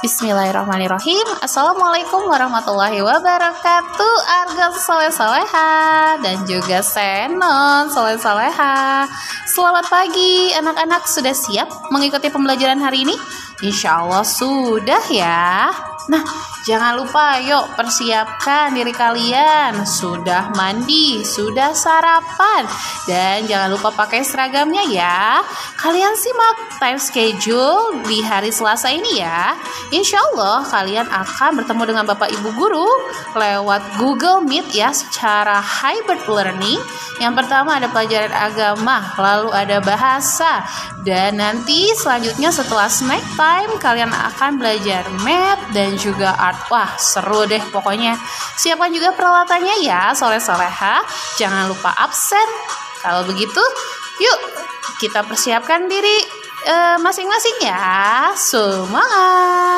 Bismillahirrahmanirrahim. Assalamualaikum warahmatullahi wabarakatuh. Arga soleh soleha Dan juga Senon soleh soleha Selamat pagi anak-anak. Sudah siap mengikuti pembelajaran hari ini? Insya Allah sudah ya. Nah jangan lupa yuk persiapkan diri kalian. Sudah mandi, sudah sarapan. Dan jangan lupa pakai seragamnya ya. Kalian simak time schedule di hari Selasa ini ya. Insya Allah kalian akan bertemu dengan Bapak Ibu Guru lewat Google Meet ya secara hybrid learning. Yang pertama ada pelajaran agama, lalu ada bahasa, dan nanti selanjutnya setelah snack time kalian akan belajar math dan juga art. Wah seru deh pokoknya. Siapkan juga peralatannya ya soleh-soleha. Jangan lupa absen. Kalau begitu, yuk kita persiapkan diri Eh, masing-masing ya. Semangat!